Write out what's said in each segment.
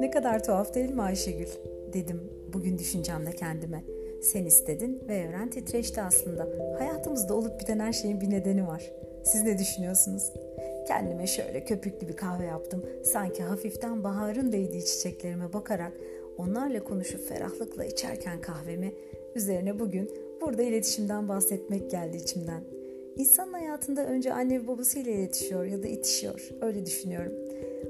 Ne kadar tuhaf değil mi Ayşegül? Dedim bugün düşüncemde kendime. Sen istedin ve evren titreşti aslında. Hayatımızda olup biten her şeyin bir nedeni var. Siz ne düşünüyorsunuz? Kendime şöyle köpüklü bir kahve yaptım. Sanki hafiften baharın değdiği çiçeklerime bakarak onlarla konuşup ferahlıkla içerken kahvemi üzerine bugün burada iletişimden bahsetmek geldi içimden. İnsanın hayatında önce anne ve babasıyla iletişiyor ya da itişiyor. Öyle düşünüyorum.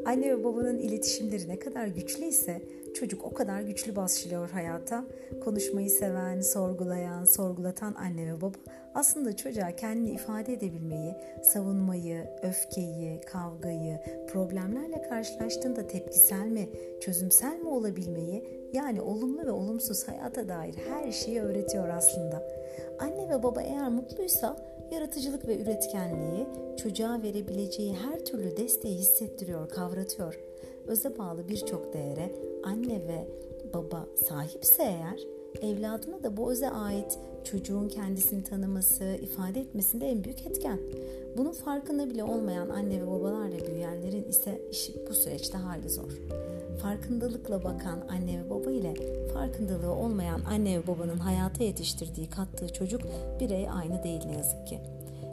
Anne ve babanın iletişimleri ne kadar güçlüyse çocuk o kadar güçlü başlıyor hayata. Konuşmayı seven, sorgulayan, sorgulatan anne ve baba aslında çocuğa kendini ifade edebilmeyi, savunmayı, öfkeyi, kavgayı, problemlerle karşılaştığında tepkisel mi, çözümsel mi olabilmeyi yani olumlu ve olumsuz hayata dair her şeyi öğretiyor aslında. Anne ve baba eğer mutluysa yaratıcılık ve üretkenliği çocuğa verebileceği her türlü desteği hissettiriyor, kavratıyor. Öze bağlı birçok değere anne ve baba sahipse eğer evladına da bu öze ait çocuğun kendisini tanıması, ifade etmesinde en büyük etken. Bunun farkında bile olmayan anne ve babalarla büyüyenlerin ise işi bu süreçte hali zor. Farkındalıkla bakan anne ve baba ile farkındalığı olmayan anne ve babanın hayata yetiştirdiği, kattığı çocuk birey aynı değil ne yazık ki.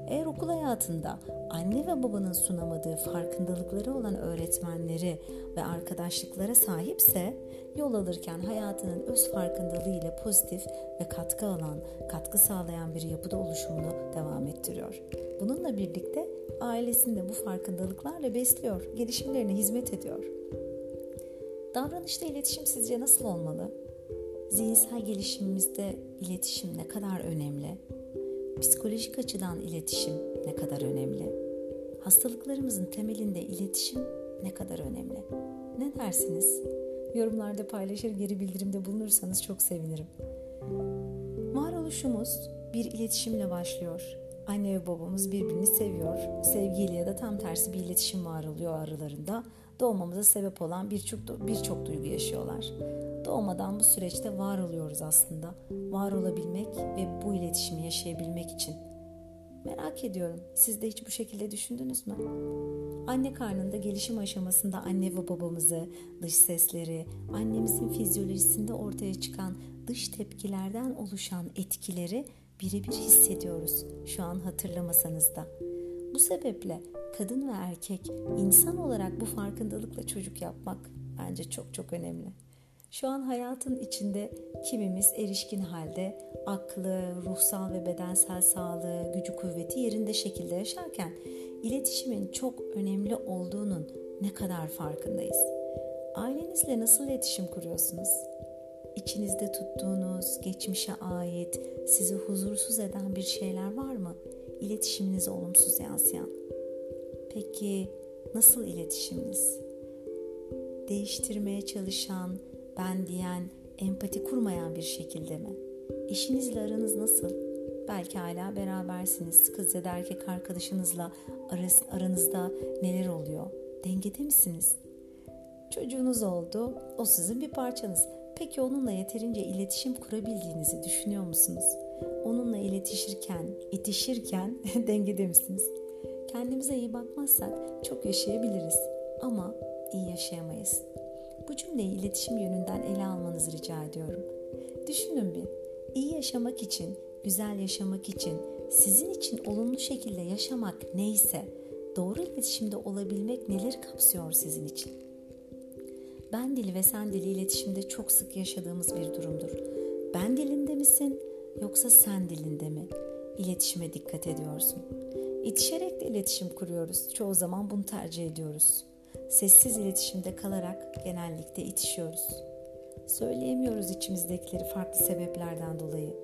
Eğer okul hayatında anne ve babanın sunamadığı farkındalıkları olan öğretmenleri ve arkadaşlıklara sahipse yol alırken hayatının öz farkındalığı ile pozitif ve katkı alan, katkı sağlayan bir yapıda oluşumunu devam ettiriyor. Bununla birlikte ailesini de bu farkındalıklarla besliyor, gelişimlerine hizmet ediyor. Davranışta iletişim sizce nasıl olmalı? Zihinsel gelişimimizde iletişim ne kadar önemli? Psikolojik açıdan iletişim ne kadar önemli? Hastalıklarımızın temelinde iletişim ne kadar önemli? Ne dersiniz? Yorumlarda paylaşır, geri bildirimde bulunursanız çok sevinirim. Varoluşumuz bir iletişimle başlıyor. Anne ve babamız birbirini seviyor. Sevgiyle ya da tam tersi bir iletişim var oluyor aralarında. Doğmamıza sebep olan birçok birçok duygu yaşıyorlar. Doğmadan bu süreçte var oluyoruz aslında. Var olabilmek ve bu iletişimi yaşayabilmek için. Merak ediyorum. Siz de hiç bu şekilde düşündünüz mü? Anne karnında gelişim aşamasında anne ve babamızı, dış sesleri, annemizin fizyolojisinde ortaya çıkan dış tepkilerden oluşan etkileri birebir hissediyoruz şu an hatırlamasanız da. Bu sebeple kadın ve erkek insan olarak bu farkındalıkla çocuk yapmak bence çok çok önemli. Şu an hayatın içinde kimimiz erişkin halde aklı, ruhsal ve bedensel sağlığı, gücü kuvveti yerinde şekilde yaşarken iletişimin çok önemli olduğunun ne kadar farkındayız. Ailenizle nasıl iletişim kuruyorsunuz? İçinizde tuttuğunuz, geçmişe ait, sizi huzursuz eden bir şeyler var mı? İletişiminize olumsuz yansıyan. Peki nasıl iletişiminiz? Değiştirmeye çalışan, ben diyen, empati kurmayan bir şekilde mi? Eşinizle aranız nasıl? Belki hala berabersiniz. Kız ya da erkek arkadaşınızla aranızda neler oluyor? Dengede misiniz? Çocuğunuz oldu. O sizin bir parçanız. Peki onunla yeterince iletişim kurabildiğinizi düşünüyor musunuz? Onunla iletişirken, itişirken dengede misiniz? Kendimize iyi bakmazsak çok yaşayabiliriz ama iyi yaşayamayız. Bu cümleyi iletişim yönünden ele almanızı rica ediyorum. Düşünün bir, iyi yaşamak için, güzel yaşamak için, sizin için olumlu şekilde yaşamak neyse, doğru iletişimde olabilmek neler kapsıyor sizin için? Ben dili ve sen dili iletişimde çok sık yaşadığımız bir durumdur. Ben dilinde misin yoksa sen dilinde mi? İletişime dikkat ediyorsun. İtişerek de iletişim kuruyoruz. Çoğu zaman bunu tercih ediyoruz. Sessiz iletişimde kalarak genellikle itişiyoruz. Söyleyemiyoruz içimizdekileri farklı sebeplerden dolayı.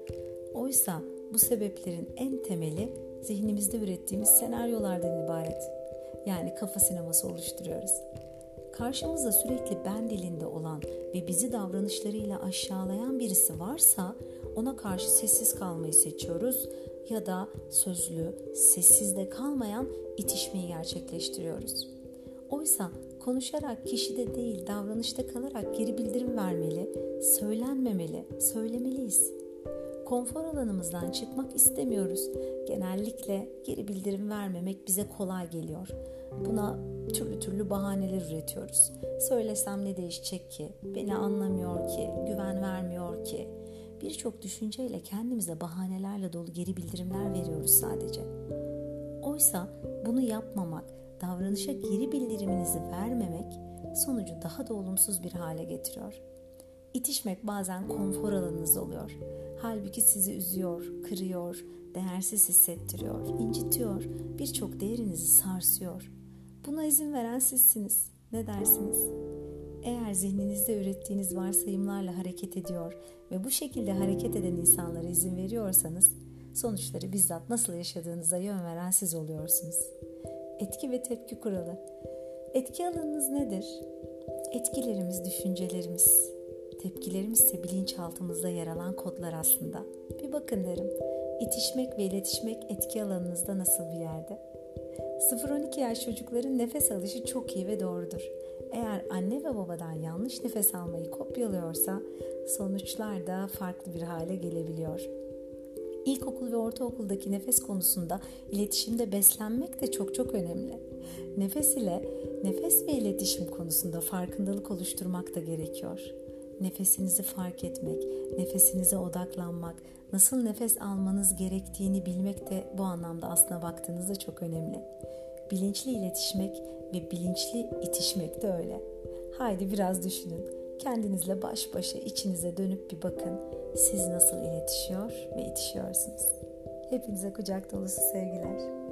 Oysa bu sebeplerin en temeli zihnimizde ürettiğimiz senaryolardan ibaret. Yani kafa sineması oluşturuyoruz. Karşımızda sürekli ben dilinde olan ve bizi davranışlarıyla aşağılayan birisi varsa ona karşı sessiz kalmayı seçiyoruz ya da sözlü, sessizde kalmayan itişmeyi gerçekleştiriyoruz. Oysa konuşarak kişide değil davranışta kalarak geri bildirim vermeli, söylenmemeli, söylemeliyiz. Konfor alanımızdan çıkmak istemiyoruz. Genellikle geri bildirim vermemek bize kolay geliyor. Buna türlü türlü bahaneler üretiyoruz. Söylesem ne değişecek ki? Beni anlamıyor ki, güven vermiyor ki. Birçok düşünceyle kendimize bahanelerle dolu geri bildirimler veriyoruz sadece. Oysa bunu yapmamak, davranışa geri bildiriminizi vermemek sonucu daha da olumsuz bir hale getiriyor. İtişmek bazen konfor alanınız oluyor. Halbuki sizi üzüyor, kırıyor, değersiz hissettiriyor, incitiyor, birçok değerinizi sarsıyor. Buna izin veren sizsiniz. Ne dersiniz? Eğer zihninizde ürettiğiniz varsayımlarla hareket ediyor ve bu şekilde hareket eden insanlara izin veriyorsanız, sonuçları bizzat nasıl yaşadığınıza yön veren siz oluyorsunuz. Etki ve tepki kuralı. Etki alanınız nedir? Etkilerimiz, düşüncelerimiz, tepkilerimiz ise bilinçaltımızda yer alan kodlar aslında. Bir bakın derim. İtişmek ve iletişmek etki alanınızda nasıl bir yerde? 0-12 yaş çocukların nefes alışı çok iyi ve doğrudur. Eğer anne ve babadan yanlış nefes almayı kopyalıyorsa sonuçlar da farklı bir hale gelebiliyor. İlkokul ve ortaokuldaki nefes konusunda iletişimde beslenmek de çok çok önemli. Nefes ile nefes ve iletişim konusunda farkındalık oluşturmak da gerekiyor. Nefesinizi fark etmek, nefesinize odaklanmak, nasıl nefes almanız gerektiğini bilmek de bu anlamda aslına baktığınızda çok önemli. Bilinçli iletişmek ve bilinçli itişmek de öyle. Haydi biraz düşünün. Kendinizle baş başa içinize dönüp bir bakın. Siz nasıl iletişiyor ve itişiyorsunuz? Hepinize kucak dolusu sevgiler.